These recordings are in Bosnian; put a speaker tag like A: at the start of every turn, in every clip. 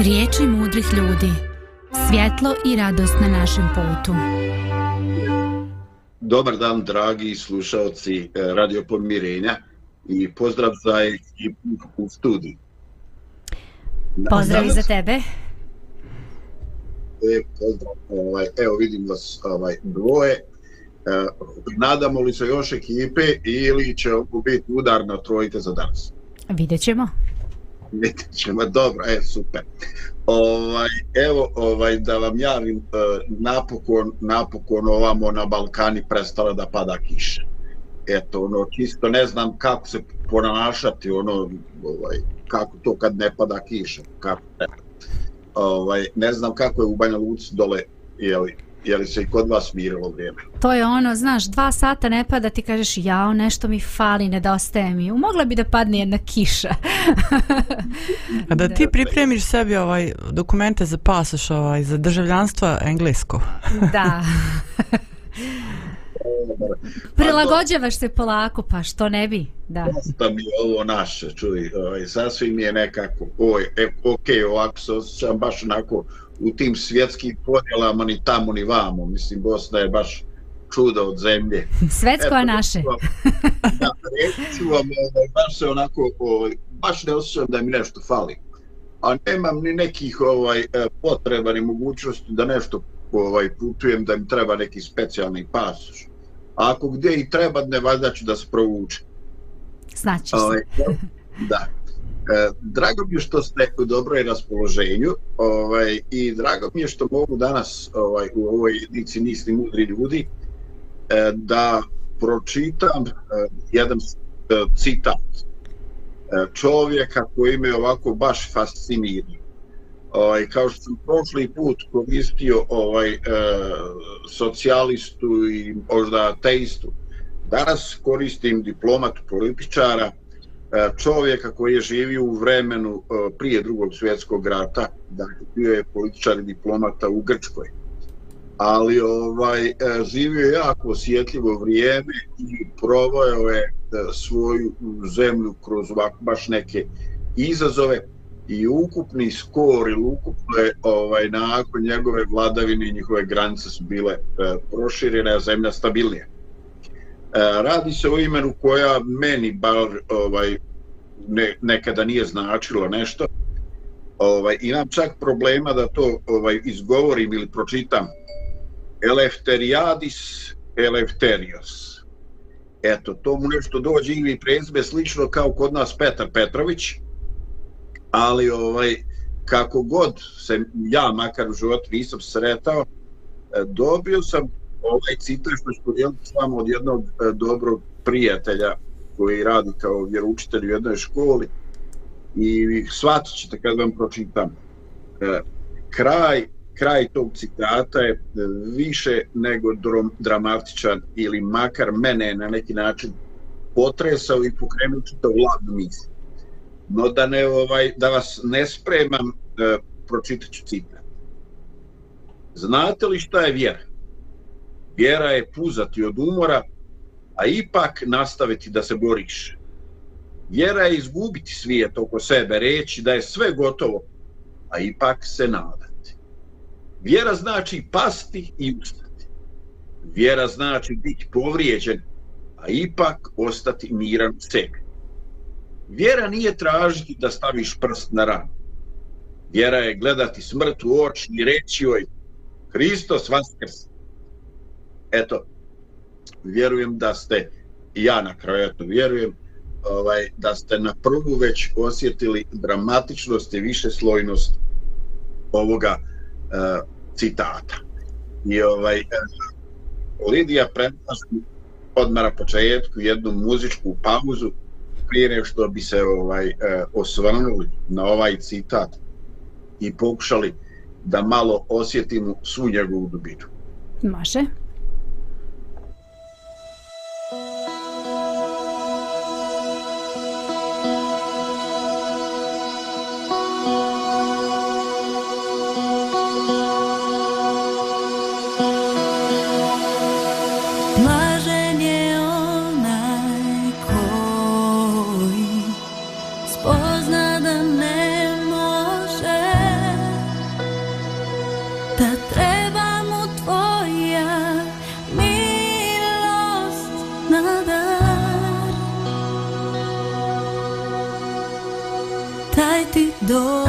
A: Riječi mudrih ljudi. Svjetlo i radost na našem putu.
B: Dobar dan, dragi slušalci eh, Radio Pomirenja i pozdrav za ekipu u studiju.
A: Pozdrav za tebe.
B: E, pozdrav, ovaj, evo vidim vas ovaj, dvoje. E, nadamo li se još ekipe ili će biti udar na trojite za danas?
A: Vidjet ćemo.
B: Vidjet ma dobro, e, super. Ovaj, evo, ovaj, da vam javim, e, napokon, napokon ovamo na Balkani prestala da pada kiša. Eto, ono, čisto ne znam kako se ponašati, ono, ovaj, kako to kad ne pada kiša, kako ne. Ovaj, ne znam kako je u Banja Luci dole, jeli, je li se i kod vas mirilo vrijeme?
A: To je ono, znaš, dva sata ne pada, ti kažeš, jao, nešto mi fali, nedostaje mi. Mogla bi da padne jedna kiša.
C: A da ti pripremiš sebi ovaj dokumente za pasoš, ovaj, za državljanstvo englesko.
A: da. Prilagođavaš se polako, pa što ne bi? Da.
B: Da mi ovo naše, čuj, ovaj, sasvim je nekako, oj, e, ok, ovako osjećam baš onako u tim svjetskim podjelama ni tamo ni vamo. Mislim, Bosna je baš čudo od zemlje.
A: Svetsko je naše.
B: da, reći vam, ovaj, baš se onako, ovaj, baš ne osjećam da mi nešto fali. A nemam ni nekih ovaj e, potreba ni mogućnosti da nešto ovaj putujem da mi treba neki specijalni pasoš. A ako gdje i treba, ne valjda ću da se provuče.
A: Znači se.
B: Ovaj, da. E, drago mi je što ste u dobroj raspoloženju ovaj, i drago mi je što mogu danas ovaj, u ovoj edici Nisli mudri ljudi e, da pročitam e, jedan e, citat čovjeka koji me ovako baš fascinira. Ovaj, kao što sam prošli put koristio ovaj, socijalistu i možda ateistu, danas koristim diplomatu političara, E, čovjeka koji je živio u vremenu e, prije drugog svjetskog rata, dakle bio je političar i diplomata u Grčkoj. Ali ovaj e, živio je jako osjetljivo vrijeme i provojao je svoju zemlju kroz ovako baš neke izazove i ukupni skor ili ukupno je ovaj, nakon njegove vladavine i njihove granice su bile proširene, a zemlja stabilnije. E, radi se o imenu koja meni bar ovaj ne, nekada nije značilo nešto. Ovaj imam čak problema da to ovaj izgovorim ili pročitam. Elefteriadis Elefterios. Eto to mu nešto dođe ili prezme slično kao kod nas Petar Petrović ali ovaj kako god se ja makar u životu nisam sretao e, dobio sam ovaj citat što ću podijeliti s vama od jednog e, dobrog prijatelja koji radi kao vjeroučitelj u jednoj školi i shvatit ćete kad vam pročitam. E, kraj, kraj tog citata je e, više nego dramatičan ili makar mene na neki način potresao i pokrenuo čitav ladnu misli. No da, ne, ovaj, da vas ne spremam, e, pročitat ću citat. Znate li šta je vjera? Vjera je puzati od umora, a ipak nastaviti da se boriš. Vjera je izgubiti svijet oko sebe, reći da je sve gotovo, a ipak se nadati. Vjera znači pasti i ustati. Vjera znači biti povrijeđen, a ipak ostati miran u sebi. Vjera nije tražiti da staviš prst na ranu. Vjera je gledati smrt u oči i reći joj Hristos vaskrsa eto, vjerujem da ste, i ja na kraju eto, vjerujem, ovaj, da ste na prvu već osjetili dramatičnost i više slojnost ovoga e, citata. I ovaj, e, Lidija predlaži odmah na početku jednu muzičku pauzu prije što bi se ovaj e, osvrnuli na ovaj citat i pokušali da malo osjetimo svu njegovu dubinu.
A: Može
D: Do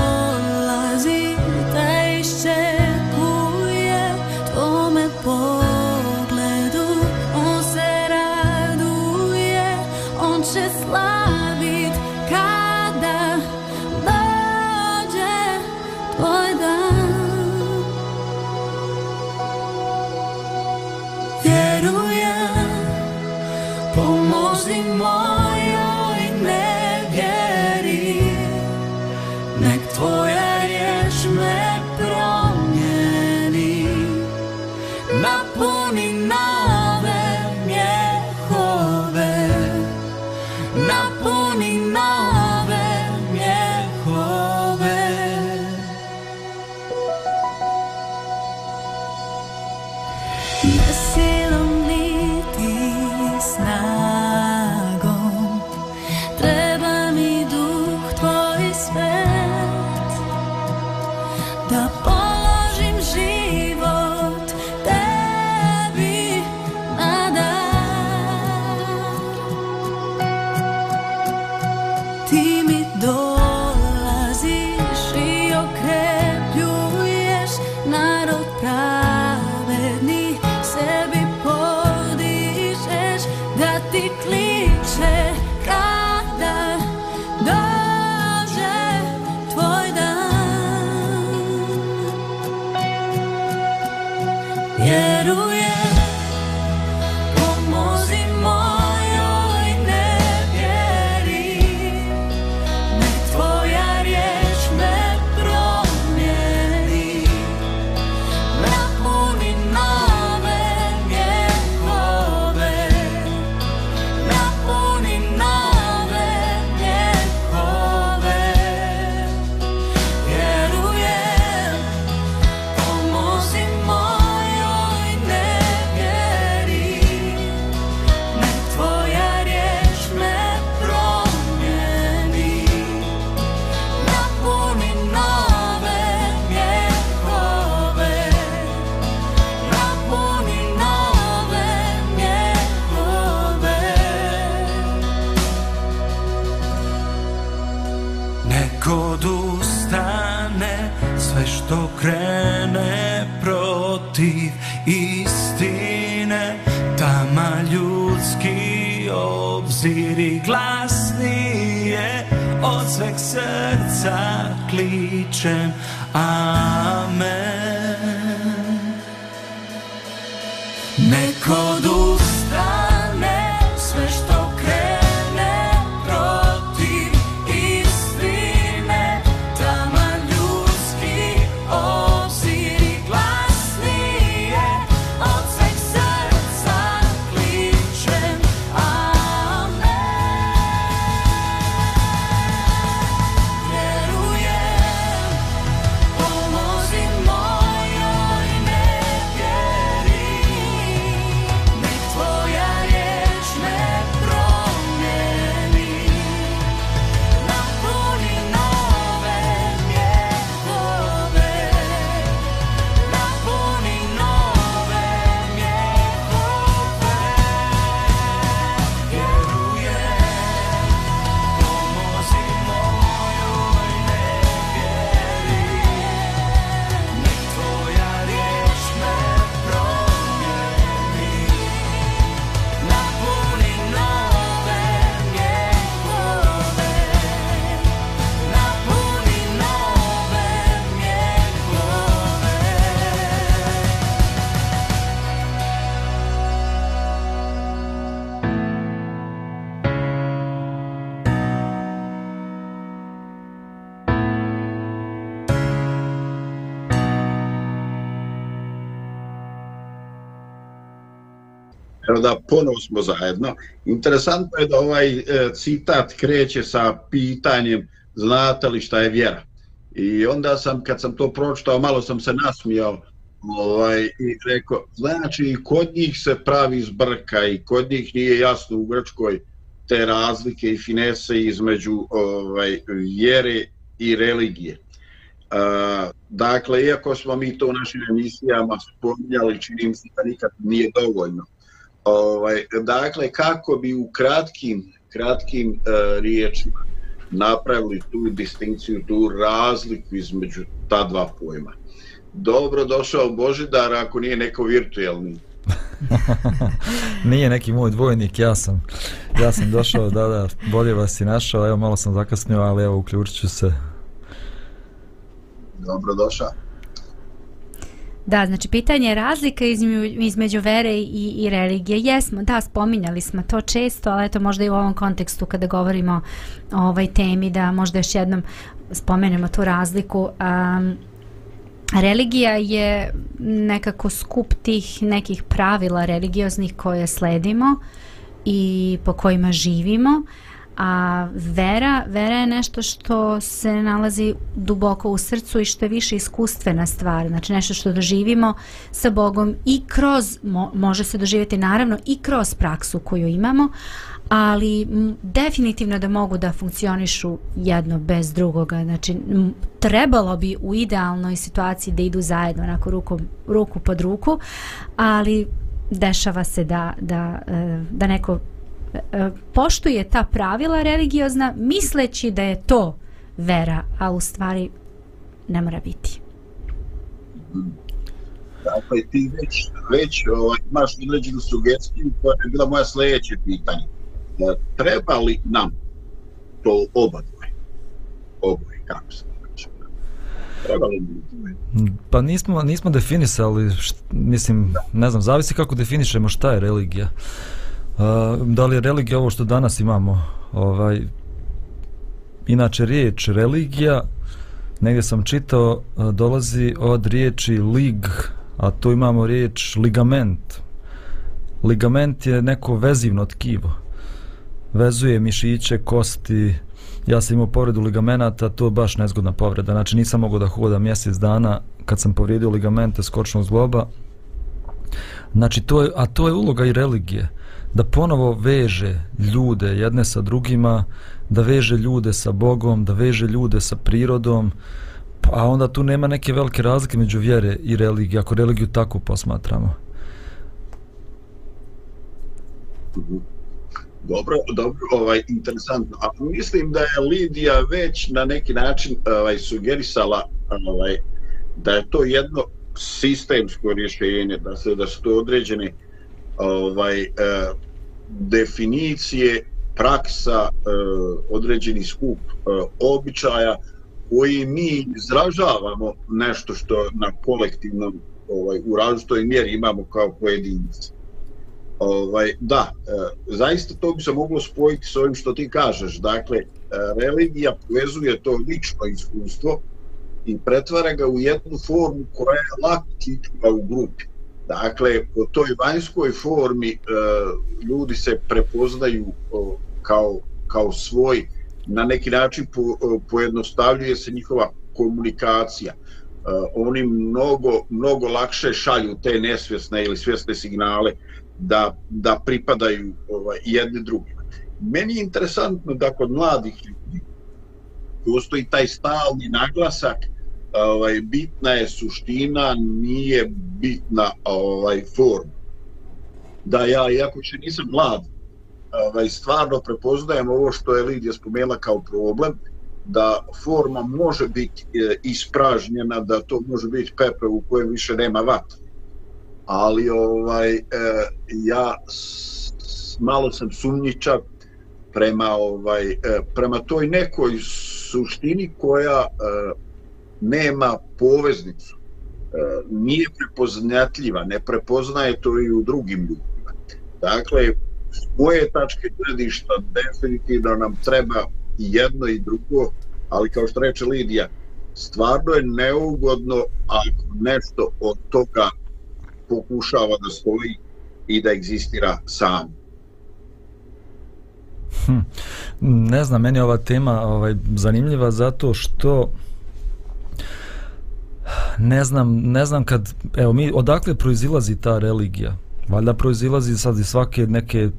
B: onda ponovo smo zajedno. Interesantno je da ovaj e, citat kreće sa pitanjem znate li šta je vjera? I onda sam, kad sam to pročitao, malo sam se nasmijao ovaj, i rekao, znači kod njih se pravi zbrka i kod njih nije jasno u Grčkoj te razlike i finese između ovaj, vjere i religije. A, dakle, iako smo mi to u našim emisijama spominjali, činim se da nikad nije dovoljno. Ovaj, dakle, kako bi u kratkim, kratkim uh, riječima napravili tu distinkciju, tu razliku između ta dva pojma. Dobro došao Božidar ako nije neko virtualni.
D: nije neki moj dvojnik, ja sam ja sam došao, da da, bolje vas i našao, evo malo sam zakasnio, ali evo uključit ću se.
B: Dobro došao.
A: Da, znači pitanje je razlika između, između vere i, i religije. Jesmo, da, spominjali smo to često, ali eto možda i u ovom kontekstu kada govorimo o ovoj temi da možda još jednom spomenemo tu razliku. Um, religija je nekako skup tih nekih pravila religioznih koje sledimo i po kojima živimo. Uh, a vera, vera je nešto što se nalazi duboko u srcu i što je više iskustvena stvar, znači nešto što doživimo sa Bogom i kroz, mo, može se doživjeti naravno i kroz praksu koju imamo, ali m, definitivno da mogu da funkcionišu jedno bez drugoga, znači m, trebalo bi u idealnoj situaciji da idu zajedno, onako ruku, ruku pod ruku, ali dešava se da, da, e, da neko poštuje ta pravila religiozna misleći da je to vera, a u stvari ne mora biti.
B: Dakle, ti već, već ovaj, imaš određenu sugestiju koja je bila moja sljedeće pitanje. E, treba li nam to oba dvoje? Oboje, kako se
D: Pa nismo, nismo definisali, št, mislim, ne znam, zavisi kako definišemo šta je religija. Uh, da li je religija ovo što danas imamo? Ovaj inače riječ religija negdje sam čitao dolazi od riječi lig a tu imamo riječ ligament. Ligament je neko vezivno tkivo. Vezuje mišiće, kosti. Ja sam imao povredu ligamenata to je baš nezgodna povreda. Znači nisam mogao da hodam mjesec dana kad sam povrijedio ligamente skočnog zgloba znači to je, a to je uloga i religije da ponovo veže ljude jedne sa drugima, da veže ljude sa Bogom, da veže ljude sa prirodom, a onda tu nema neke velike razlike među vjere i religije, ako religiju tako posmatramo.
B: Dobro, dobro, ovaj, interesantno. A mislim da je Lidija već na neki način ovaj, sugerisala ovaj, da je to jedno sistemsko rješenje, da se da su to određene ovaj, e, definicije, praksa, e, određeni skup e, običaja koji mi izražavamo nešto što na kolektivnom ovaj, u različitoj mjeri imamo kao pojedinci. Ovaj, da, e, zaista to bi se moglo spojiti s ovim što ti kažeš. Dakle, e, religija povezuje to lično iskustvo i pretvara ga u jednu formu koja je lako čitljiva u grupi. Dakle, po toj vanjskoj formi e, ljudi se prepoznaju e, kao, kao svoj, na neki način po, e, pojednostavljuje se njihova komunikacija. E, oni mnogo, mnogo lakše šalju te nesvjesne ili svjesne signale da, da pripadaju ovaj, jedni drugima. Meni je interesantno da kod mladih ljudi postoji taj stalni naglasak ovaj bitna je suština, nije bitna ovaj forma. Da ja iako še nisam mlad, ovaj stvarno prepoznajem ovo što je Lidija spomenula kao problem da forma može biti e, ispražnjena, da to može biti pepe u kojem više nema vatra. Ali ovaj e, ja s, malo sam sumnjičav prema ovaj e, prema toj nekoj suštini koja e, nema poveznicu, e, nije prepoznatljiva, ne prepoznaje to i u drugim ljudima. Dakle, s moje tačke gledišta definitivno nam treba i jedno i drugo, ali kao što reče Lidija, stvarno je neugodno ako nešto od toga pokušava da stoji i da egzistira sam.
D: Hm. Ne znam, meni je ova tema ovaj, zanimljiva zato što ne znam, ne znam kad, evo mi, odakle proizilazi ta religija? Valjda proizilazi sad iz svake neke,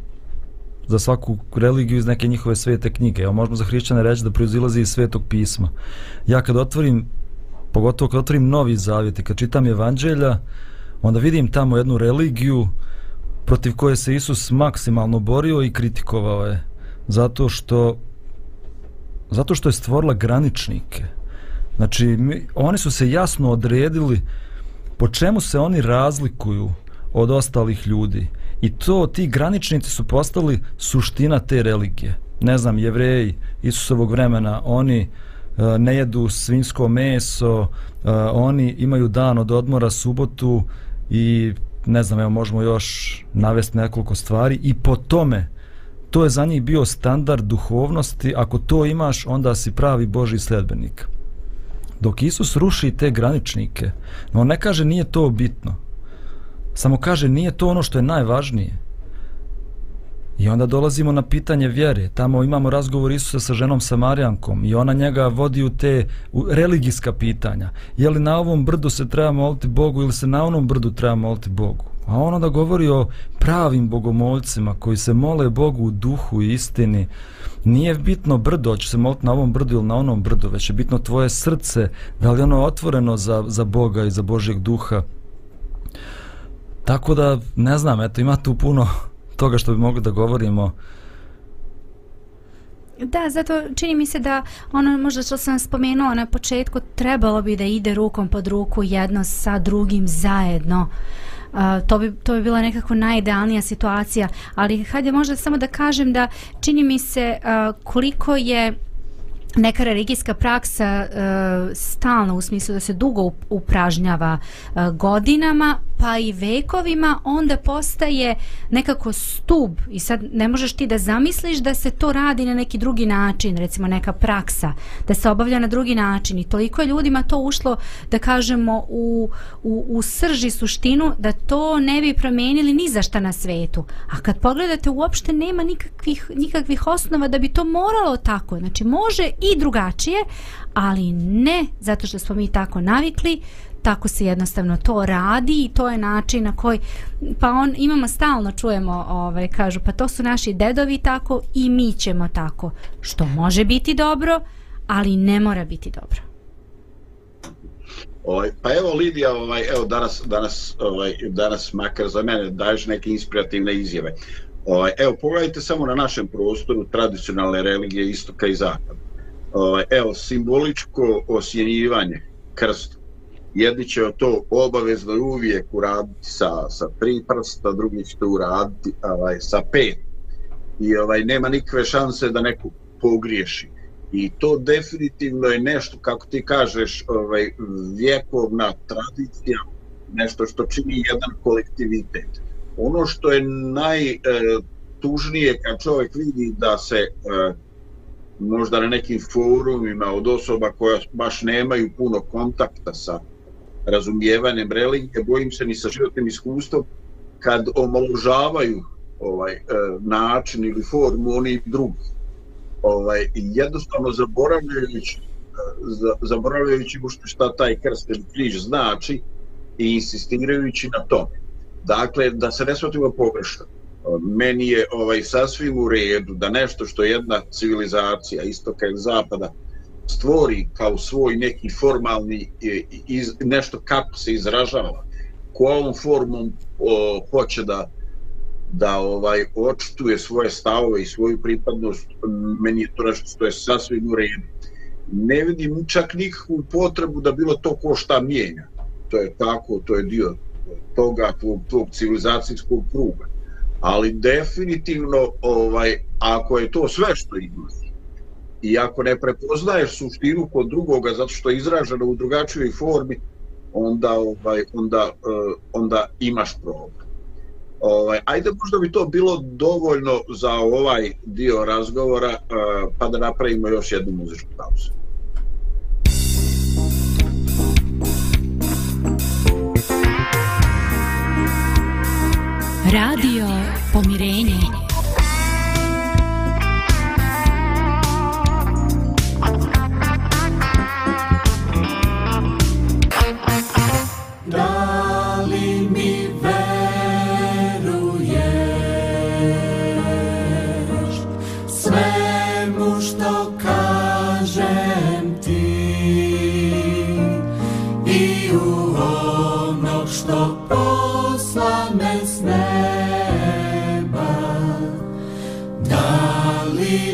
D: za svaku religiju iz neke njihove svete knjige. Evo možemo za hrišćane reći da proizilazi iz svetog pisma. Ja kad otvorim, pogotovo kad otvorim novi zavjet i kad čitam evanđelja, onda vidim tamo jednu religiju protiv koje se Isus maksimalno borio i kritikovao je. Zato što Zato što je stvorila graničnike. Znači, mi, oni su se jasno odredili po čemu se oni razlikuju od ostalih ljudi. I to, ti graničnici su postali suština te religije. Ne znam, jevreji Isusovog vremena, oni uh, ne jedu svinsko meso, uh, oni imaju dan od odmora subotu i ne znam, evo možemo još navesti nekoliko stvari i po tome to je za njih bio standard duhovnosti, ako to imaš, onda si pravi Boži sledbenik. Dok Isus ruši te graničnike, no on ne kaže nije to bitno, samo kaže nije to ono što je najvažnije. I onda dolazimo na pitanje vjere. Tamo imamo razgovor Isusa sa ženom Samarijankom i ona njega vodi u te u religijska pitanja. Je li na ovom brdu se treba moliti Bogu ili se na onom brdu treba moliti Bogu? A on onda govori o pravim bogomolcima koji se mole Bogu u duhu i istini. Nije bitno brdo, će se moliti na ovom brdu ili na onom brdu, već je bitno tvoje srce, da li ono otvoreno za, za Boga i za Božjeg duha. Tako da, ne znam, eto, ima tu puno toga što bi mogli da govorimo.
A: Da, zato čini mi se da ono možda što sam spomenuo na početku trebalo bi da ide rukom pod ruku jedno sa drugim zajedno. Uh, to, bi, to bi bila nekako najidealnija situacija, ali hajde možda samo da kažem da čini mi se koliko je neka religijska praksa e, stalno u smislu da se dugo upražnjava e, godinama pa i vekovima onda postaje nekako stub. I sad ne možeš ti da zamisliš da se to radi na neki drugi način recimo neka praksa da se obavlja na drugi način. I toliko je ljudima to ušlo da kažemo u, u, u srži suštinu da to ne bi promijenili ni za šta na svetu. A kad pogledate uopšte nema nikakvih, nikakvih osnova da bi to moralo tako. Znači može i drugačije ali ne zato što smo mi tako navikli tako se jednostavno to radi i to je način na koji pa on imamo stalno čujemo ovaj kažu pa to su naši dedovi tako i mi ćemo tako što može biti dobro ali ne mora biti dobro
B: Ovaj, pa evo Lidija, ovaj, evo danas, danas, ovaj, danas makar za mene daješ neke inspirativne izjave. Ovaj, evo, pogledajte samo na našem prostoru tradicionalne religije istoka i zapada. Ovaj, evo, simboličko osjenjivanje krst jedni će to obavezno uvijek uraditi sa, sa tri prsta, drugi će to uraditi ovaj, sa pet. I ovaj, nema nikakve šanse da neko pogriješi. I to definitivno je nešto, kako ti kažeš, ovaj, vjekovna tradicija, nešto što čini jedan kolektivitet. Ono što je najtužnije e, kad čovjek vidi da se e, možda na nekim forumima od osoba koja baš nemaju puno kontakta sa razumijevanjem religije, bojim se ni sa životnim iskustvom, kad omaložavaju ovaj e, način ili formu oni drugi. Ovaj, jednostavno zaboravljajući, e, zaboravljajući što šta taj krst ili križ znači i insistirajući na to. Dakle, da se ne shvatimo pogrešno, meni je ovaj sasvim u redu da nešto što je jedna civilizacija istoka ili zapada stvori kao svoj neki formalni e, iz, nešto kako se izražava. Kojom formom o, hoće da da ovaj očituje svoje stavove i svoju pripadnost meni je to nešto što je sasvim u redu. Ne vidim čak nikakvu potrebu da bilo to ko šta mijenja. To je tako, to je dio toga tog, tog civilizacijskog kruga. Ali definitivno ovaj ako je to sve što imaš i ako ne prepoznaješ suštinu kod drugoga zato što je izraženo u drugačijoj formi onda ovaj onda uh, onda imaš problem. Ovaj ajde možda bi to bilo dovoljno za ovaj dio razgovora uh, pa da napravimo još jednu muzičku pauzu.
E: Radio Pomirenje.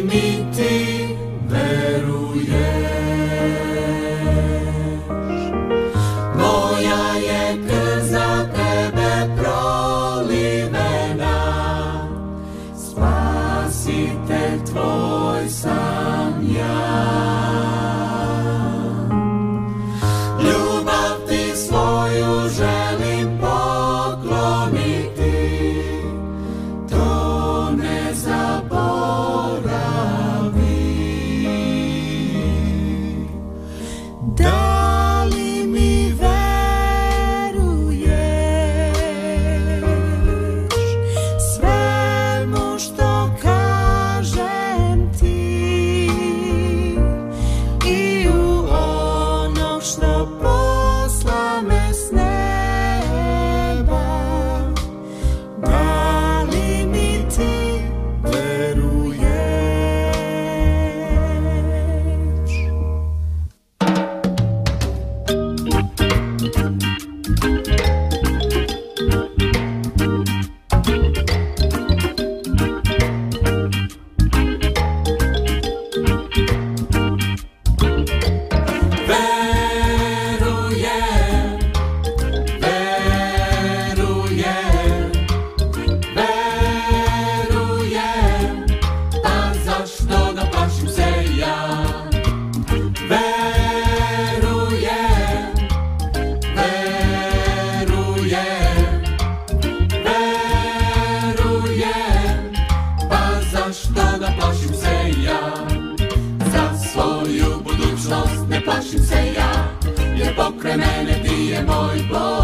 F: meeting. Pokraj mene ti je moj Bog.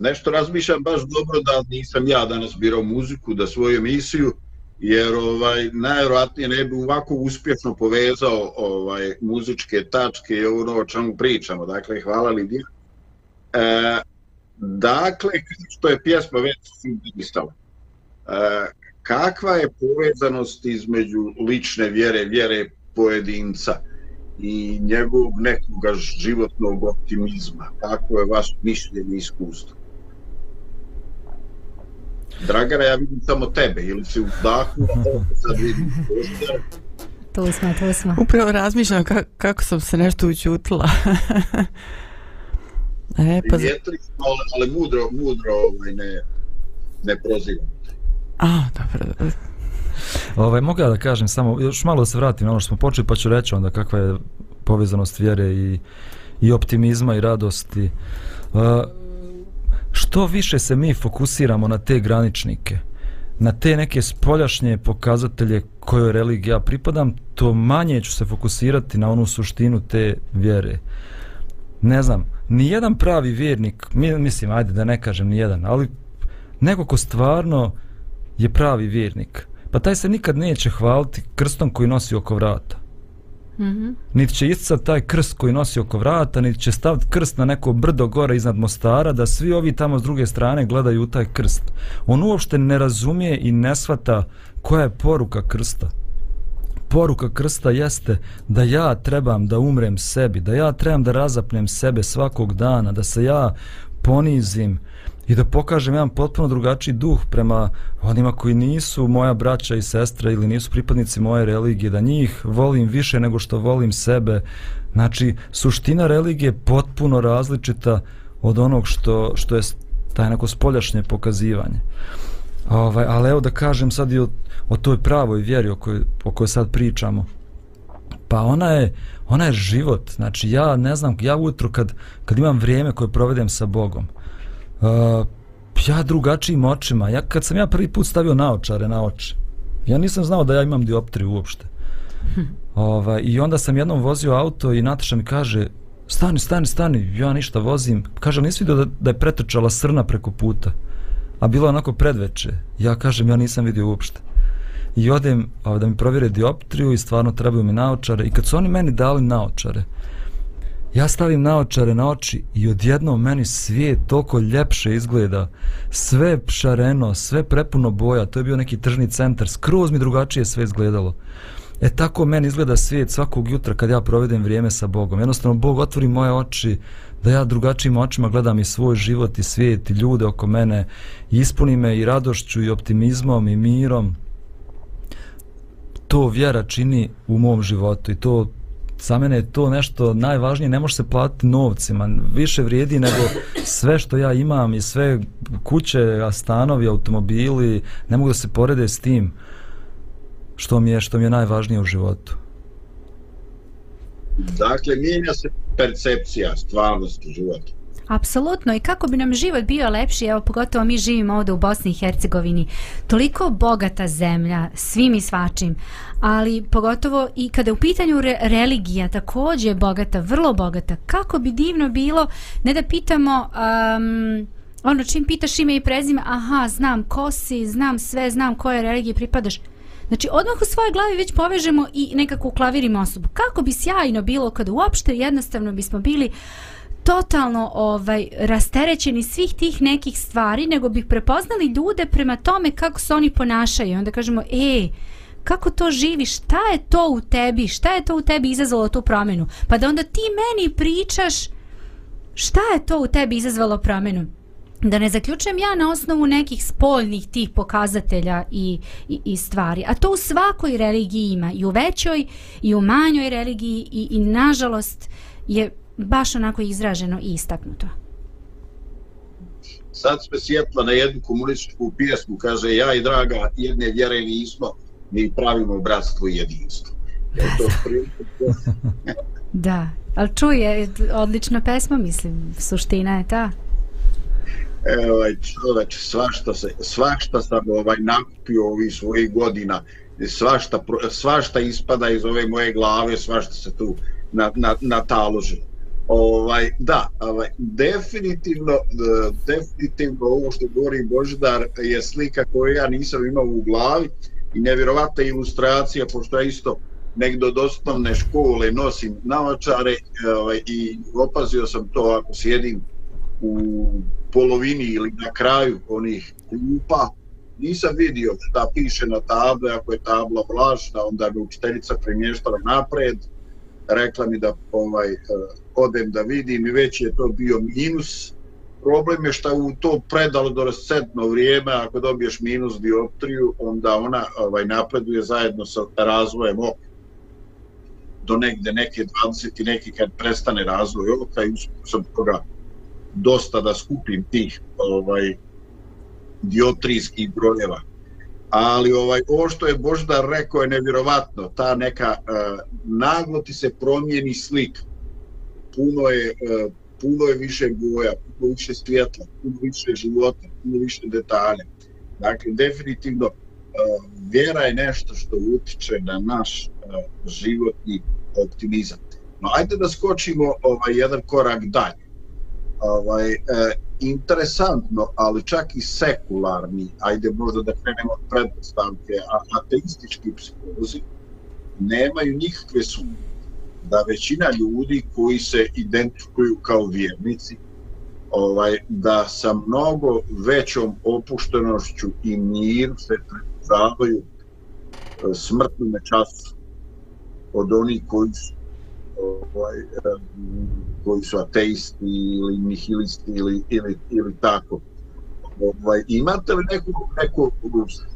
B: Nešto razmišljam baš dobro da nisam ja danas birao muziku, da svoju emisiju, jer ovaj najvjerojatnije ne bi ovako uspješno povezao ovaj muzičke tačke i ono o čemu pričamo. Dakle, hvala Lidija. E, dakle, što je pjesma već sugeristala. E, kakva je povezanost između lične vjere, vjere pojedinca i njegovog nekoga životnog optimizma? Kako je vaš mišljenje i iskustvo? Dragana, ja vidim samo tebe, ili si u dahu, a sad vidim.
A: Tu smo, tu smo.
C: Upravo razmišljam ka, kako sam se nešto učutila. e, pa...
B: Vjetri smo, ali, ali mudro, mudro ovaj, ne, ne prozivam.
C: A, dobro. dobro.
D: Ovaj, mogu ja da kažem samo, još malo da se vratim na ono što smo počeli, pa ću reći onda kakva je povezanost vjere i, i optimizma i radosti. Uh, što više se mi fokusiramo na te graničnike, na te neke spoljašnje pokazatelje kojoj religiji pripadam, to manje ću se fokusirati na onu suštinu te vjere. Ne znam, ni jedan pravi vjernik, mislim, ajde da ne kažem ni jedan, ali neko ko stvarno je pravi vjernik, pa taj se nikad neće hvaliti krstom koji nosi oko vrata.
A: -hmm.
D: Niti će iscat taj krst koji nosi oko vrata, niti će staviti krst na neko brdo gore iznad Mostara, da svi ovi tamo s druge strane gledaju taj krst. On uopšte ne razumije i ne shvata koja je poruka krsta. poruka krsta jeste da ja trebam da umrem sebi, da ja trebam da razapnem sebe svakog dana, da se ja ponizim i da pokažem jedan potpuno drugačiji duh prema onima koji nisu moja braća i sestre ili nisu pripadnici moje religije, da njih volim više nego što volim sebe. Znači, suština religije je potpuno različita od onog što, što je taj neko spoljašnje pokazivanje. Ovaj, ali evo da kažem sad i o, o toj pravoj vjeri o kojoj, o kojoj sad pričamo. Pa ona je, ona je život. Znači ja ne znam, ja ujutro kad, kad imam vrijeme koje provedem sa Bogom, uh, ja drugačijim očima, ja kad sam ja prvi put stavio naočare na oči, ja nisam znao da ja imam dioptriju uopšte. Ovaj, I onda sam jednom vozio auto i Nataša mi kaže, stani, stani, stani, ja ništa vozim. Kaže, nisi vidio da, da je pretrčala srna preko puta a bilo je onako predveče. Ja kažem, ja nisam vidio uopšte. I odem a, da mi provjere dioptriju i stvarno trebaju mi naočare. I kad su oni meni dali naočare, ja stavim naočare na oči i odjednom meni svijet toliko ljepše izgleda. Sve šareno, sve prepuno boja. To je bio neki tržni centar. Skroz mi drugačije sve izgledalo. E tako meni izgleda svijet svakog jutra kad ja provedem vrijeme sa Bogom. Jednostavno, Bog otvori moje oči, da ja drugačijim očima gledam i svoj život i svijet i ljude oko mene i ispuni me i radošću i optimizmom i mirom to vjera čini u mom životu i to za mene je to nešto najvažnije ne može se platiti novcima više vrijedi nego sve što ja imam i sve kuće, stanovi, automobili ne mogu da se porede s tim što mi je što mi je najvažnije u životu
B: Dakle, mijenja se percepcija stvarnosti života.
A: Apsolutno i kako bi nam život bio lepši, evo pogotovo mi živimo ovdje u Bosni i Hercegovini, toliko bogata zemlja, svim i svačim, ali pogotovo i kada je u pitanju re religija također je bogata, vrlo bogata, kako bi divno bilo, ne da pitamo... Um, ono čim pitaš ime i prezime, aha, znam ko si, znam sve, znam koje religije pripadaš. Znači, odmah u svojoj glavi već povežemo i nekako uklavirimo osobu. Kako bi sjajno bilo kada uopšte jednostavno bismo bili totalno ovaj rasterećeni svih tih nekih stvari, nego bih prepoznali ljude prema tome kako se oni ponašaju. Onda kažemo, ej, kako to živiš, šta je to u tebi, šta je to u tebi izazvalo tu promjenu? Pa da onda ti meni pričaš šta je to u tebi izazvalo promjenu da ne zaključujem ja na osnovu nekih spoljnih tih pokazatelja i, i, i stvari. A to u svakoj religiji ima. I u većoj, i u manjoj religiji i, i nažalost je baš onako izraženo i istaknuto.
B: Sad sme sjetla na jednu komunističku pjesmu, kaže ja i draga jedne vjere nismo, mi pravimo bratstvo i jedinstvo. Je to
A: da, ali čuje, odlična pesma, mislim, suština je ta
B: ovaj čoveč, svašta se, svašta sam ovaj nakupio ovih svojih godina, svašta, svašta ispada iz ove moje glave, svašta se tu na, na, na taloži. Ovaj, da, ovaj, definitivno, e, definitivno ovo što govori Božidar je slika koju ja nisam imao u glavi i nevjerovatna ilustracija, pošto ja isto negdje od osnovne škole nosim naočare e, ovaj, i opazio sam to ako sjedim u polovini ili na kraju onih klupa nisam vidio šta piše na table ako je tabla vlažna onda bi učiteljica premještala napred rekla mi da ovaj e, odem da vidim i već je to bio minus problem je što u to predalo do recentno vrijeme ako dobiješ minus dioptriju onda ona ovaj napreduje zajedno sa razvojem oka do negde neke 20 i neki kad prestane razvoj oka i sam toga dosta da skupim tih ovaj diotrijskih brojeva. Ali ovaj ovo što je Boždar rekao je nevjerovatno, ta neka uh, naglo ti se promijeni slik. Puno je uh, puno je više boja, puno više svjetla, puno više života, puno više detalja. Dakle, definitivno, uh, vjera je nešto što utiče na naš uh, životni optimizam. No, ajde da skočimo ovaj, jedan korak dalje ovaj, e, interesantno, ali čak i sekularni, ajde možda da krenemo od predpostavke, a ateistički psiholozi nemaju nikakve sumnje da većina ljudi koji se identifikuju kao vjernici, ovaj, da sa mnogo većom opuštenošću i mir se predstavaju e, smrtnome času od onih koji su ovaj, koji su ateisti ili nihilisti ili, ili, ili tako. Ovaj, imate li neko, neko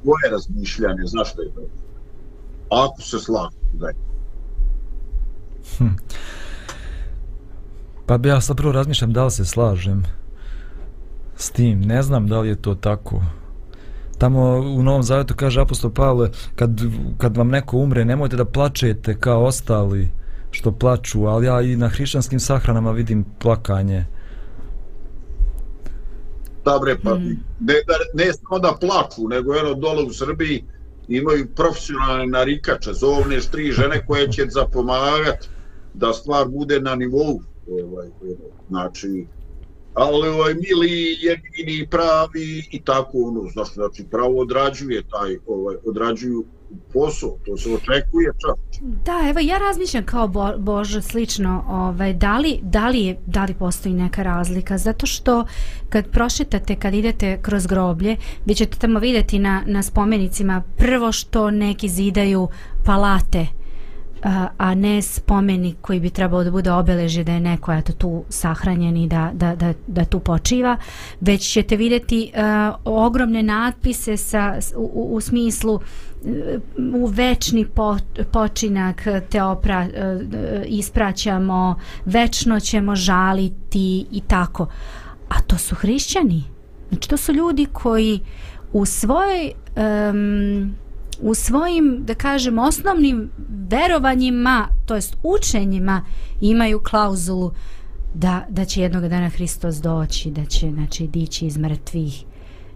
B: svoje razmišljanje, zašto je to? Ako se slažete, daj. Hm.
D: Pa bi ja sad prvo razmišljam da li se slažem s tim. Ne znam da li je to tako. Tamo u Novom Zavetu kaže apostol Pavle, kad, kad vam neko umre, nemojte da plačete kao ostali što plaču, ali ja i na hrišćanskim sahranama vidim plakanje.
B: Dobre, pa ne, da- ne samo da plaču, nego eno dole u Srbiji imaju profesionalne narikače, zovne tri žene koje će zapomagat da stvar bude na nivou. Ovaj, znači, ali ovaj, mili, jedini, pravi i tako ono, znači, znači pravo odrađuje taj, ovaj, odrađuju posao, to se očekuje čak.
A: Da, evo ja razmišljam kao Bo, Bože slično, ovaj, da, li, da, li je, da li postoji neka razlika, zato što kad prošetate, kad idete kroz groblje, vi ćete tamo vidjeti na, na spomenicima prvo što neki zidaju palate, a, a ne spomenik koji bi trebao da bude obeležje da je neko eto, tu sahranjen i da, da, da, da tu počiva, već ćete vidjeti uh, ogromne natpise sa, u, u, u smislu e, u večni po, počinak te opra, uh, ispraćamo, večno ćemo žaliti i tako. A to su hrišćani. Znači to su ljudi koji u svojoj um, u svojim, da kažem, osnovnim verovanjima, to jest učenjima, imaju klauzulu da, da će jednog dana Hristos doći, da će znači, dići iz mrtvih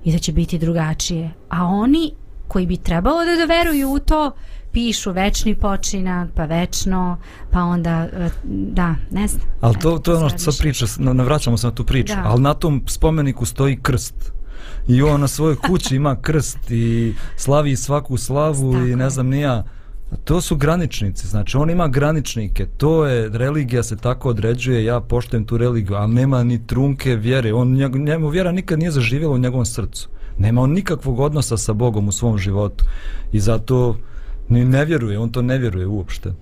A: i da će biti drugačije. A oni koji bi trebalo da, da veruju u to, pišu večni počinak, pa večno, pa onda, e, da, ne znam.
D: Ali to, to je ono što
A: sad
D: priča, na- navraćamo se na tu priču,
A: Da.
D: ali na tom spomeniku stoji krst. I on na svojoj kući ima krst i slavi svaku slavu
A: Tako
D: i ne znam nija. To su graničnici, znači on ima graničnike, to je, religija se tako određuje, ja poštujem tu religiju, ali nema ni trunke vjere, on, njemu vjera nikad nije zaživjela u njegovom srcu. Nema on nikakvog odnosa sa Bogom u svom životu i zato ni ne vjeruje, on to ne vjeruje uopšte.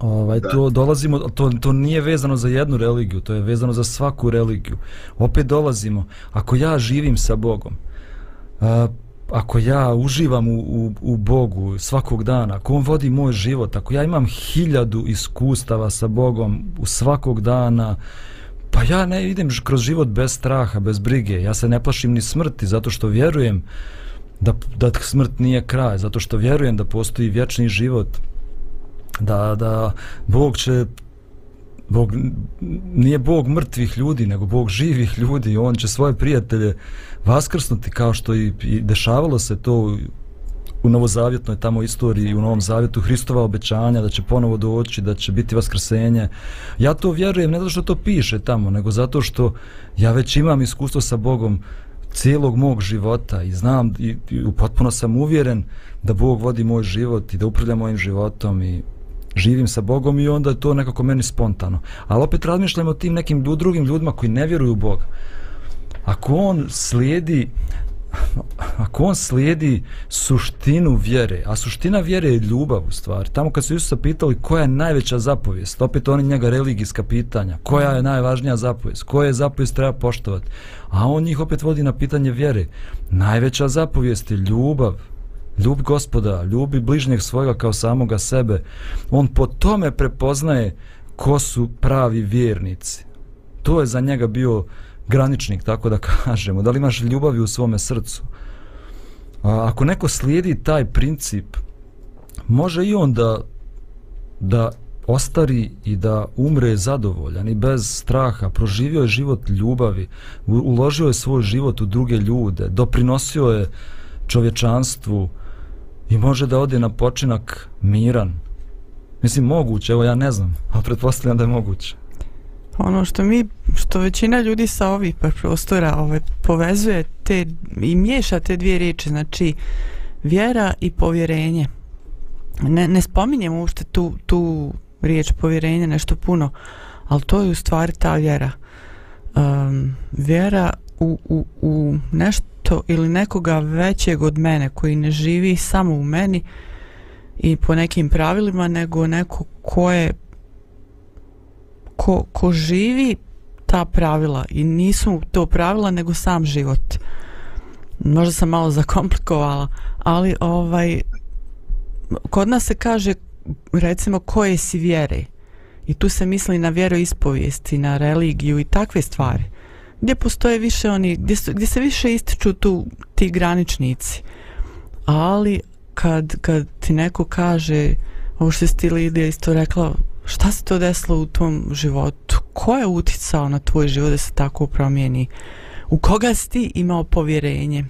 D: Ovaj,
B: Da.
D: to dolazimo, to, to nije vezano za jednu religiju, to je vezano za svaku religiju. Opet dolazimo, ako ja živim sa Bogom, a, ako ja uživam u, u, u Bogu svakog dana, ako On vodi moj život, ako ja imam hiljadu iskustava sa Bogom u svakog dana, pa ja ne idem kroz život bez straha, bez brige, ja se ne plašim ni smrti, zato što vjerujem da, da smrt nije kraj, zato što vjerujem da postoji vječni život, da, da Bog će Bog nije Bog mrtvih ljudi, nego Bog živih ljudi. On će svoje prijatelje vaskrsnuti kao što i, i dešavalo se to u- novozavjetnoj tamo istoriji u Novom Zavjetu Hristova obećanja da će ponovo doći, da će biti vaskrsenje. Ja to vjerujem ne zato što to piše tamo, nego zato što ja već imam iskustvo sa Bogom cijelog mog života i znam i, i potpuno sam uvjeren da Bog vodi moj život i da upravlja mojim životom i živim sa Bogom i onda je to nekako meni spontano. Ali opet razmišljam o tim nekim drugim ljudima koji ne vjeruju u Boga. Ako on slijedi ako on slijedi suštinu vjere, a suština vjere je ljubav u stvari. Tamo kad su Isusa pitali koja je najveća zapovijest, opet oni njega religijska pitanja, koja je najvažnija zapovijest, koje zapovijest treba poštovati, a on njih opet vodi na pitanje vjere. Najveća zapovijest je ljubav, ljubi gospoda, ljubi bližnjeg svojega kao samoga sebe. On po tome prepoznaje ko su pravi vjernici. To je za njega bio graničnik, tako da kažemo. Da li imaš ljubavi u svome srcu? A, ako neko slijedi taj princip, može i on da, da ostari i da umre zadovoljan i bez straha, proživio je život ljubavi, uložio je svoj život u druge ljude, doprinosio je čovječanstvu i može da ode na počinak miran. Mislim, moguće, evo ja ne znam, ali pretpostavljam da je moguće.
C: Ono što mi, što većina ljudi sa ovih prostora ovaj, povezuje te i miješa te dvije riječi, znači vjera i povjerenje. Ne, ne spominjem uopšte tu, tu riječ povjerenje nešto puno, ali to je u stvari ta vjera. Um, vjera u, u, u nešto ili nekoga većeg od mene koji ne živi samo u meni, i po nekim pravilima, nego neko ko je ko, ko živi ta pravila i nisu to pravila nego sam život. Možda sam malo zakomplikovala, ali ovaj kod nas se kaže recimo koje si vjere i tu se misli na vjeroispovijesti, na religiju i takve stvari gdje postoje više oni, gdje, su, gdje se više ističu tu ti graničnici. Ali kad, kad ti neko kaže ovo što si ti Lidija isto rekla šta se to desilo u tom životu? Ko je uticao na tvoj život da se tako promijeni? U koga si ti imao povjerenje?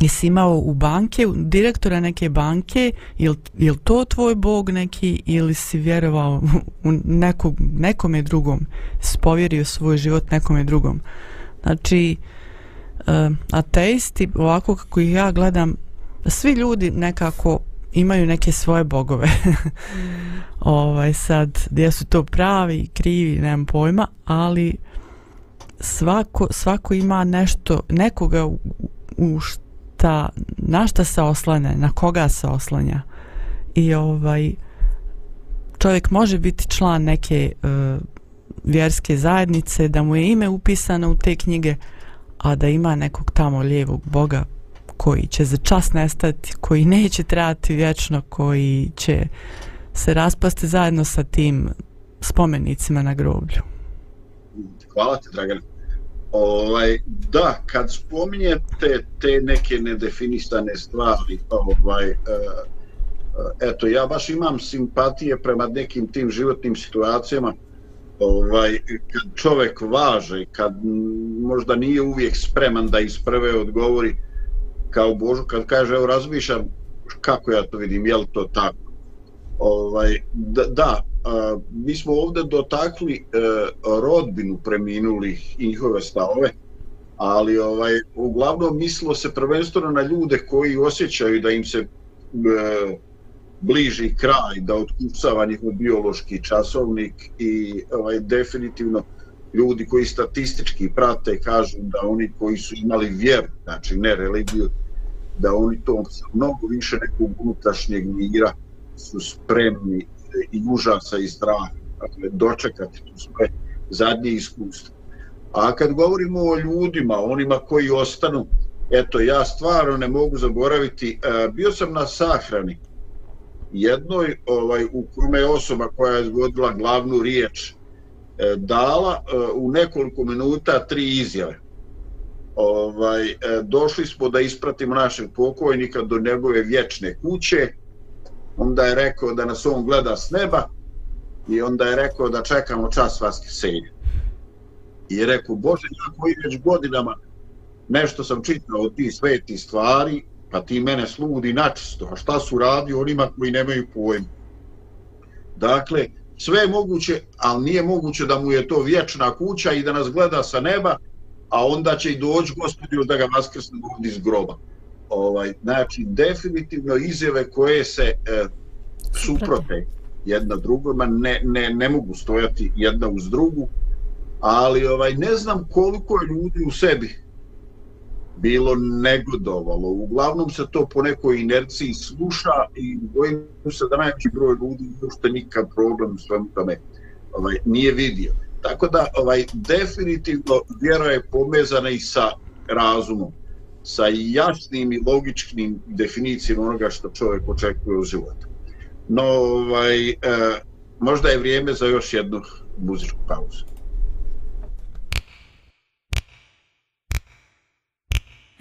C: Jesi imao u banke, u direktora neke banke, je li to tvoj bog neki ili si vjerovao u nekog, nekome drugom, spovjerio svoj život nekome drugom. Znači, uh, ateisti, ovako kako ih ja gledam, svi ljudi nekako imaju neke svoje bogove. ovaj sad, gdje su to pravi krivi, nemam pojma, ali svako, svako ima nešto, nekoga u, u šta, na šta se oslane, na koga se oslanja. I ovaj čovjek može biti član neke uh, vjerske zajednice, da mu je ime upisano u te knjige, a da ima nekog tamo lijevog boga koji će za čas nestati, koji neće trajati vječno, koji će se raspasti zajedno sa tim spomenicima na groblju.
B: Hvala ti, Dragana. Ovaj, da, kad spominjete te neke nedefinisane stvari, ovaj, e, e, eto, ja baš imam simpatije prema nekim tim životnim situacijama, ovaj, kad čovek važe, kad možda nije uvijek spreman da iz prve odgovori kao Božu, kad kaže, evo, razmišljam kako ja to vidim, je li to tako? Ovaj, da, da a, mi smo ovde dotakli e, rodbinu preminulih i njihove stavove, ali ovaj uglavnom mislilo se prvenstveno na ljude koji osjećaju da im se e, bliži kraj, da otkucava njihov biološki časovnik i ovaj definitivno ljudi koji statistički prate kažu da oni koji su imali vjeru, znači ne religiju, da oni to mnogo više nekog unutrašnjeg mira su spremni i užasa i straha, dakle, dočekati to svoje zadnje iskustvo. A kad govorimo o ljudima, onima koji ostanu, eto, ja stvarno ne mogu zaboraviti, e, bio sam na sahrani jednoj, ovaj, u kome je osoba koja je izgodila glavnu riječ e, dala e, u nekoliko minuta tri izjave. Ovaj, e, došli smo da ispratimo našeg pokojnika do njegove vječne kuće, onda je rekao da nas on gleda s neba i onda je rekao da čekamo čas vaskrsenja. I je rekao, Bože, ja koji već godinama nešto sam čitao od tih sveti stvari, pa ti mene sludi načisto, a šta su radi onima koji nemaju pojma? Dakle, sve je moguće, ali nije moguće da mu je to vječna kuća i da nas gleda sa neba, a onda će i doći gospodinu da ga vaskrsne ovdje iz groba ovaj znači definitivno izjave koje se e, suprote jedna drugoma ne, ne, ne mogu stojati jedna uz drugu ali ovaj ne znam koliko je ljudi u sebi bilo negodovalo. Uglavnom se to po nekoj inerciji sluša i bojim se da najveći broj ljudi što nikad problem u svemu tome ovaj, nije vidio. Tako da ovaj definitivno vjera je pomezana i sa razumom sa jasnim i logičnim definicijama onoga što čovjek očekuje u životu. No, ovaj, eh, možda je vrijeme za još jednu muzičku pauzu.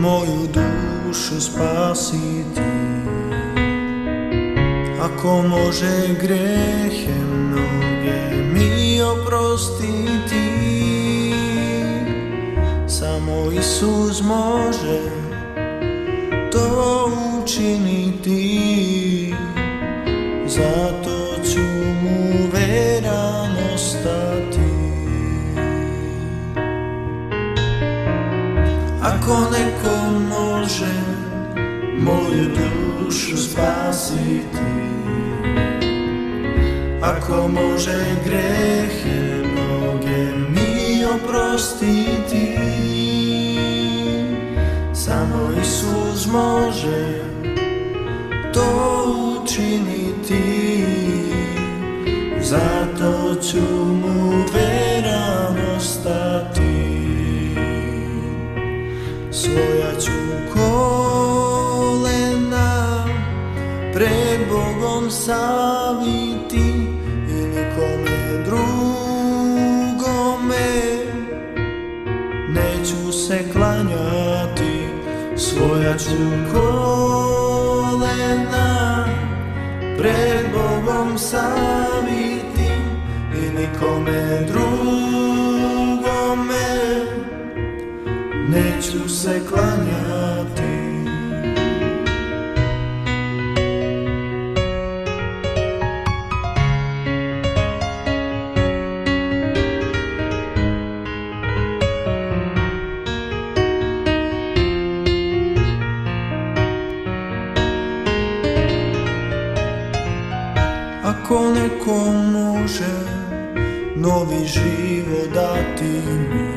G: moju dušu spasiti. Ako može grehe mnoge mi oprostiti. Samo Isus može to učiniti. Moju dušu spasiti. Ako može grehe mnoge mi oprostiti Samo Isus može to učiniti. Zato ću mu veran saviti I nikome drugome. Neću se klanjati Svoja ću kolena. Pred Bogom saviti I nikome drugome. Neću se klanjati Kako neko može novi život dati mi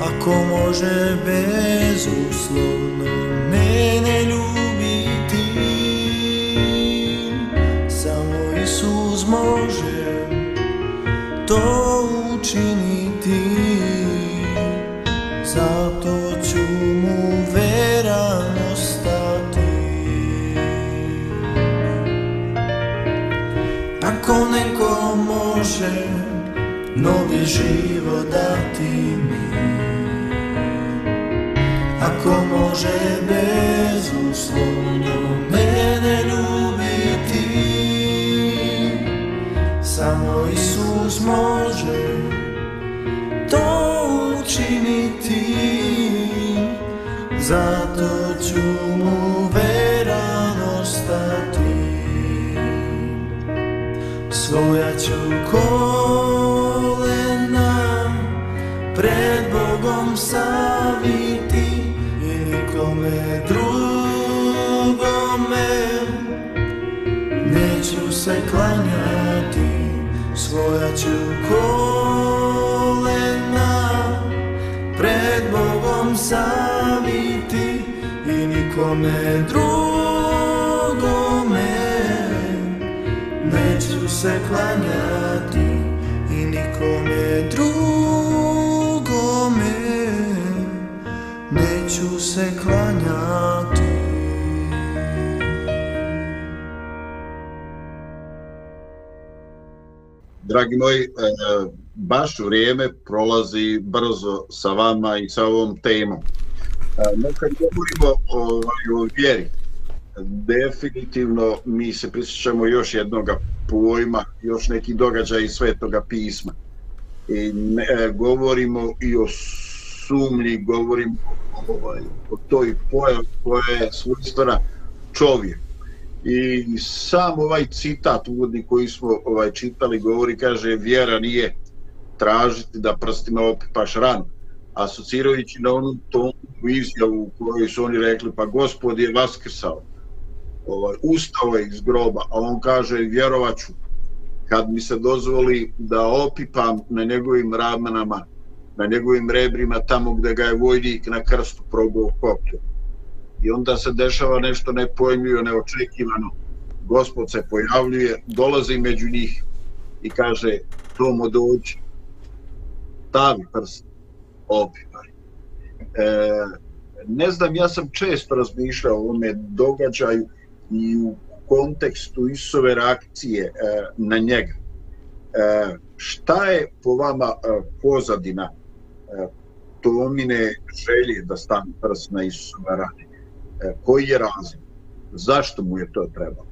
G: Ako može bezuslovno mene ljubiti Samo Isus može to učiniti. Ako neko može novi život dati mi. Ako može bezuslovno mene ljubiti. Samo Isus može to učiniti. Zato ću mu Svoja ću kolena pred Bogom saviti i nikome drugome neću se klanjati. Svoja ću kolena pred Bogom saviti i nikome drugome se klanjati i nikome drugome neću se klanjati.
B: Dragi moji, e, baš vrijeme prolazi brzo sa vama i sa ovom temom. E, No kad govorimo o, ovaj, o vjeri, definitivno mi se prisjećamo još jednog pojma, još neki događaj iz Svetoga pisma. I ne, e, govorimo i o sumlji, govorimo ovaj, o toj pojavi koja je svojstvena čovjek. I sam ovaj citat uvodni koji smo ovaj čitali govori, kaže, vjera nije tražiti da prstima opipaš ran, asocirajući na onu tomu izjavu u kojoj su oni rekli, pa gospod je vaskrsao, ovaj, ustao je iz groba, a on kaže, vjerovaću, kad mi se dozvoli da opipam na njegovim ramenama, na njegovim rebrima, tamo gdje ga je vojnik na krstu probao koplje. i onda se dešava nešto nepojmljivo, neočekivano. Gospod se pojavljuje, dolazi među njih i kaže Tomo dođi, stavi prst, opipaj. E, ne znam, ja sam često razmišljao o ovome događaju i u kontekstu Isove reakcije e, na njega. E, šta je po vama e, pozadina e, Tomine želje da stane prst na Isusove rane? E, koji je razlog? Zašto mu je to trebalo?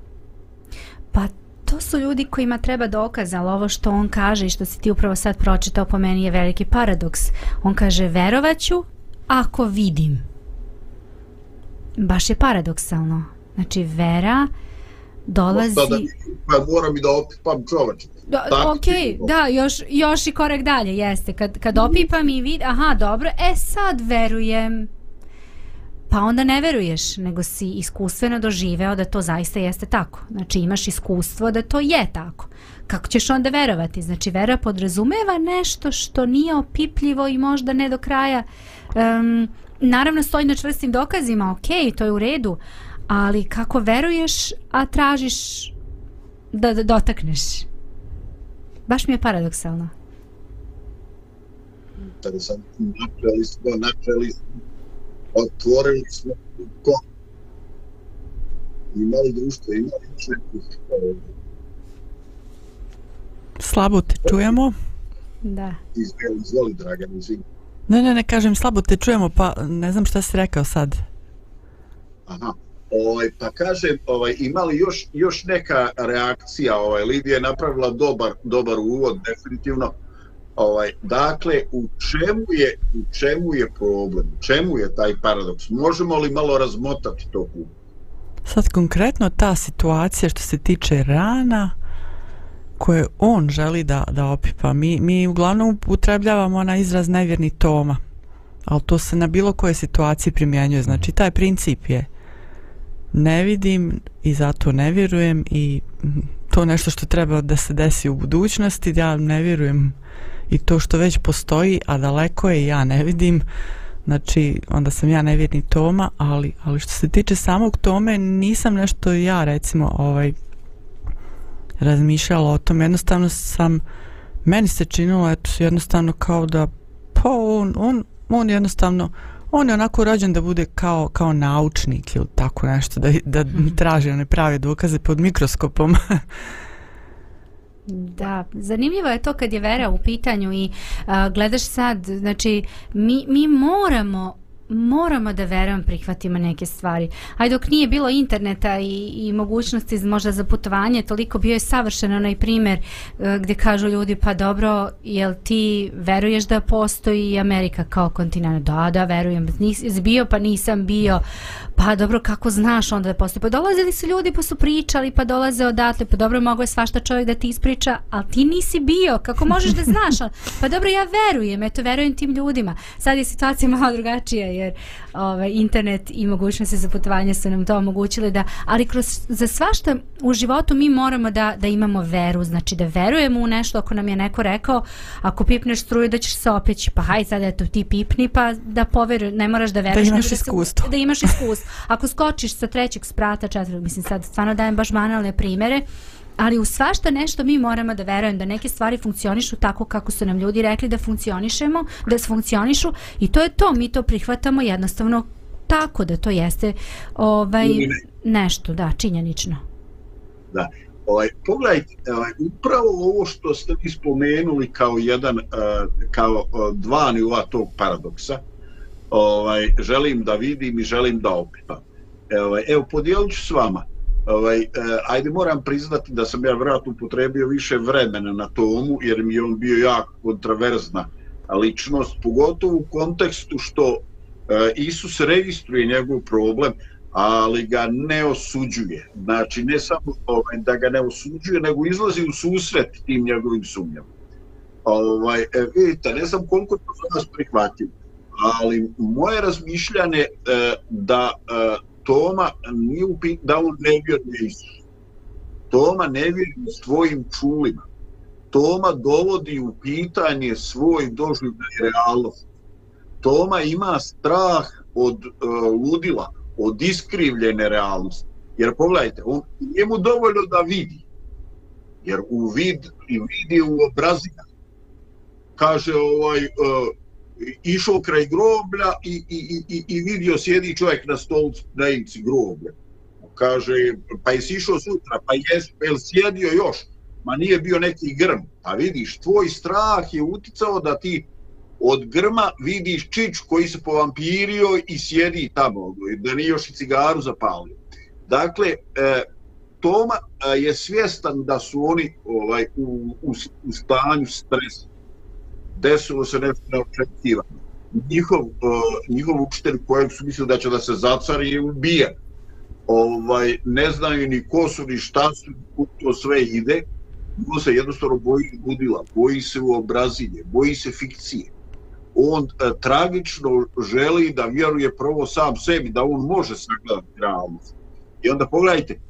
A: Pa to su ljudi kojima treba dokaz, ali ovo što on kaže i što si ti upravo sad pročitao po meni je veliki paradoks. On kaže verovaću ako vidim. Baš je paradoksalno. Znači vera dolazi...
B: Pa moram i da opipam čoveč.
A: Da, ok, da, još, još i korak dalje, jeste. Kad, kad opipam i vid, aha, dobro, e sad verujem. pa onda ne veruješ, nego si iskustveno doživeo da to zaista jeste tako. Znači imaš iskustvo da to je tako. Kako ćeš onda verovati? Znači vera podrazumeva nešto što nije opipljivo i možda ne do kraja um, naravno stoji na čvrstim dokazima, ok, to je u redu, ali kako veruješ, a tražiš da, da dotakneš? Baš mi je paradoksalno.
B: Kada sam načeli smo, načeli smo, otvorili smo ko imali društvo, imali četnik.
C: Slabo te čujemo.
A: Da.
B: Izvoli, izvoli, Dragan, izvini.
C: Ne, ne, ne, kažem, slabo te čujemo, pa ne znam šta si rekao sad.
B: Aha. Ovaj, pa kaže, ovaj, imali još, još neka reakcija, ovaj, Lidija je napravila dobar, dobar uvod, definitivno. Ovaj, dakle, u čemu je, u čemu je problem? U čemu je taj paradoks? Možemo li malo razmotati to kup?
C: Sad konkretno ta situacija što se tiče rana koje on želi da, da opipa. Mi, mi uglavnom upotrebljavamo na izraz nevjerni toma, ali to se na bilo koje situacije primjenjuje. Znači, taj princip je ne vidim i zato ne vjerujem i to nešto što treba da se desi u budućnosti, ja ne vjerujem i to što već postoji, a daleko je ja ne vidim, znači onda sam ja nevjerni Toma, ali, ali što se tiče samog tome, nisam nešto ja recimo ovaj razmišljala o tom, jednostavno sam meni se činilo eto jednostavno kao da pa on, on, on jednostavno on je onako rođen da bude kao, kao naučnik ili tako nešto, da, da mm. traži one prave dokaze pod mikroskopom.
A: Da, zanimljivo je to kad je vera u pitanju i a, gledaš sad, znači mi, mi moramo moramo da verujem prihvatimo neke stvari. Aj dok nije bilo interneta i, i mogućnosti možda za putovanje, toliko bio je savršen onaj primjer uh, gdje kažu ljudi pa dobro, jel ti veruješ da postoji Amerika kao kontinent? Da, da, verujem. Nis, bio pa nisam bio. Pa dobro, kako znaš onda da postoji? Pa dolazili su ljudi pa su pričali, pa dolaze odatle, pa dobro, mogo je svašta čovjek da ti ispriča, ali ti nisi bio, kako možeš da znaš? Pa dobro, ja verujem, eto, verujem tim ljudima. Sad je situacija malo drugačija, jer ovaj, internet i mogućnosti za putovanje su nam to omogućili da, ali kroz, za svašta u životu mi moramo da, da imamo veru, znači da verujemo u nešto ako nam je neko rekao, ako pipneš struju da ćeš se opeći, pa haj sad eto ti pipni pa da poveruj, ne moraš da veruješ.
C: Da imaš iskustvo.
A: Da, da imaš iskustvo. Ako skočiš sa trećeg sprata, četvrog, mislim sad stvarno dajem baš banalne primere, ali u svašta nešto mi moramo da verujem da neke stvari funkcionišu tako kako su nam ljudi rekli da funkcionišemo, da funkcionišu i to je to, mi to prihvatamo jednostavno tako da to jeste ovaj, nešto, da, činjenično.
B: Da, ovaj, pogledajte, ovaj, upravo ovo što ste vi spomenuli kao jedan, uh, kao uh, dva nivoa tog paradoksa, ovaj, želim da vidim i želim da opipam. Ovaj, evo, podijelit ću s vama ovaj, eh, ajde moram priznati da sam ja vratno upotrebio više vremena na tomu, jer mi je on bio jako kontraverzna ličnost, pogotovo u kontekstu što eh, Isus registruje njegov problem, ali ga ne osuđuje. Znači, ne samo ovaj, da ga ne osuđuje, nego izlazi u susret tim njegovim sumnjama. Ovaj, e, vidite, ne znam koliko to za nas ali moje razmišljanje e, da e, Toma nije upit, da on ne vjeruje Isus. Toma ne vjeruje svojim čulima. Toma dovodi u pitanje svoj doživljaj realnost. Toma ima strah od uh, ludila, od iskrivljene realnosti. Jer pogledajte, on njemu dovoljno da vidi. Jer u vid i vidi u obrazima. Kaže ovaj, uh, išao kraj groblja i, i, i, i vidio sjedi čovjek na stolcu na imci groblja. Kaže, pa jesi išao sutra, pa jes, pa jel sjedio još? Ma nije bio neki grm. Pa vidiš, tvoj strah je uticao da ti od grma vidiš čič koji se povampirio i sjedi tamo, da nije još i cigaru zapalio. Dakle, e, Toma e, je svjestan da su oni ovaj u, u, u stanju stresa desilo se nešto neočekivano. Njihov, uh, njihov učitelj kojeg su mislili da će da se zacari je ubijen. Ovaj, ne znaju ni ko su, ni šta su, to sve ide. Ko se jednostavno boji budila, boji se u obrazinje, boji se fikcije.
F: on uh, tragično želi da vjeruje prvo sam sebi, da on može sagledati realnost. I onda pogledajte,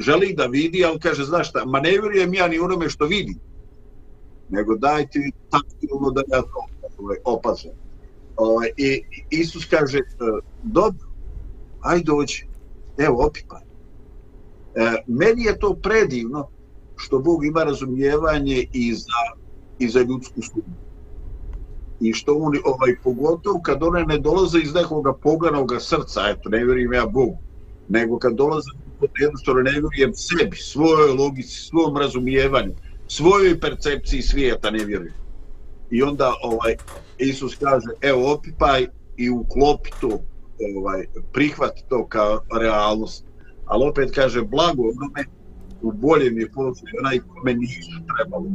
F: želi da vidi, ali kaže, znaš šta, ma ne vjerujem ja ni onome što vidi, nego dajte mi taktilno da ja to ovaj, opazam. Ovaj, I Isus kaže, e, dobro, aj dođi, evo, opipaj. E, meni je to predivno što Bog ima razumijevanje i za, i za ljudsku sudbu. I što on, ovaj, pogotovo kad one ne dolaze iz nekoga poganog srca, eto, ne vjerujem ja Bogu, nego kad dolaze jednostavno ne vjerujem sebi, svojoj logici, svom razumijevanju, svojoj percepciji svijeta ne vjeruje. I onda ovaj Isus kaže, evo opipaj i uklopi to, ovaj, prihvati to kao realnost. Ali opet kaže, blago onome u boljem je položaju onaj kome nisu trebali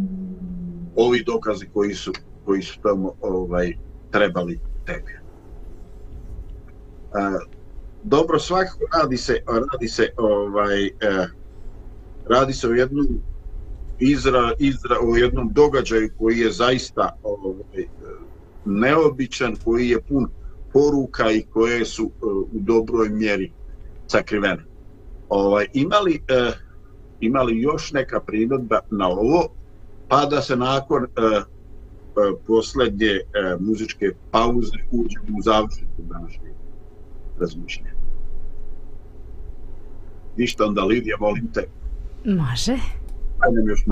F: ovi dokazi koji su, koji su tamo ovaj, trebali tebi. A, dobro, svakako radi se, radi se ovaj, eh, radi se o jednom izra, izra, o jednom događaju koji je zaista ovaj, neobičan, koji je pun poruka i koje su uh, u dobroj mjeri sakrivene. Ovaj, imali, uh, e, imali još neka primjedba na ovo, pa da se nakon uh, uh, posljednje uh, muzičke pauze uđemo u završniku današnje razmišljenja. Ništa onda, Lidija, volim te.
A: Može.
F: Ajde mi još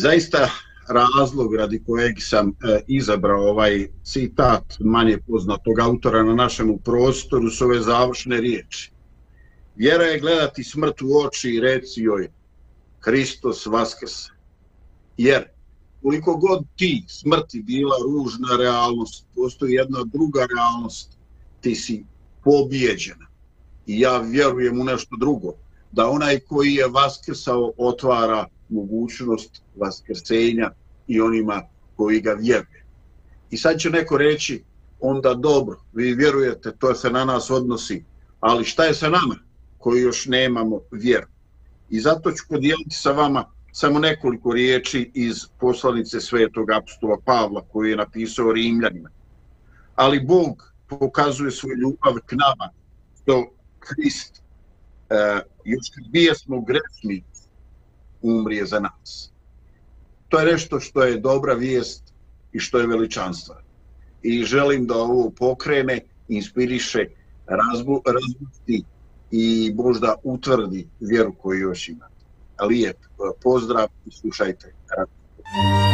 B: zaista razlog radi kojeg sam e, izabrao ovaj citat manje poznatog autora na našem prostoru su ove završne riječi. Vjera je gledati smrt u oči i reci joj Hristos vaskrse. Jer koliko god ti smrti bila ružna realnost, postoji jedna druga realnost, ti si pobjeđena. I ja vjerujem u nešto drugo, da onaj koji je vaskrsao otvara mogućnost vaskrsenja i onima koji ga vjeruje. I sad će neko reći, onda dobro, vi vjerujete, to se na nas odnosi, ali šta je sa nama koji još nemamo vjeru? I zato ću podijeliti sa vama samo nekoliko riječi iz poslanice svetog apostola Pavla koji je napisao Rimljanima. Ali Bog pokazuje svoju ljubav k nama, što Hrist, e, eh, još kad bije smo grešni, umrije za nas. To je nešto što je dobra vijest i što je veličanstva. I želim da ovo pokrene, inspiriše, razbu, razbusti i možda utvrdi vjeru koju još imate. Lijep pozdrav i slušajte. Rado.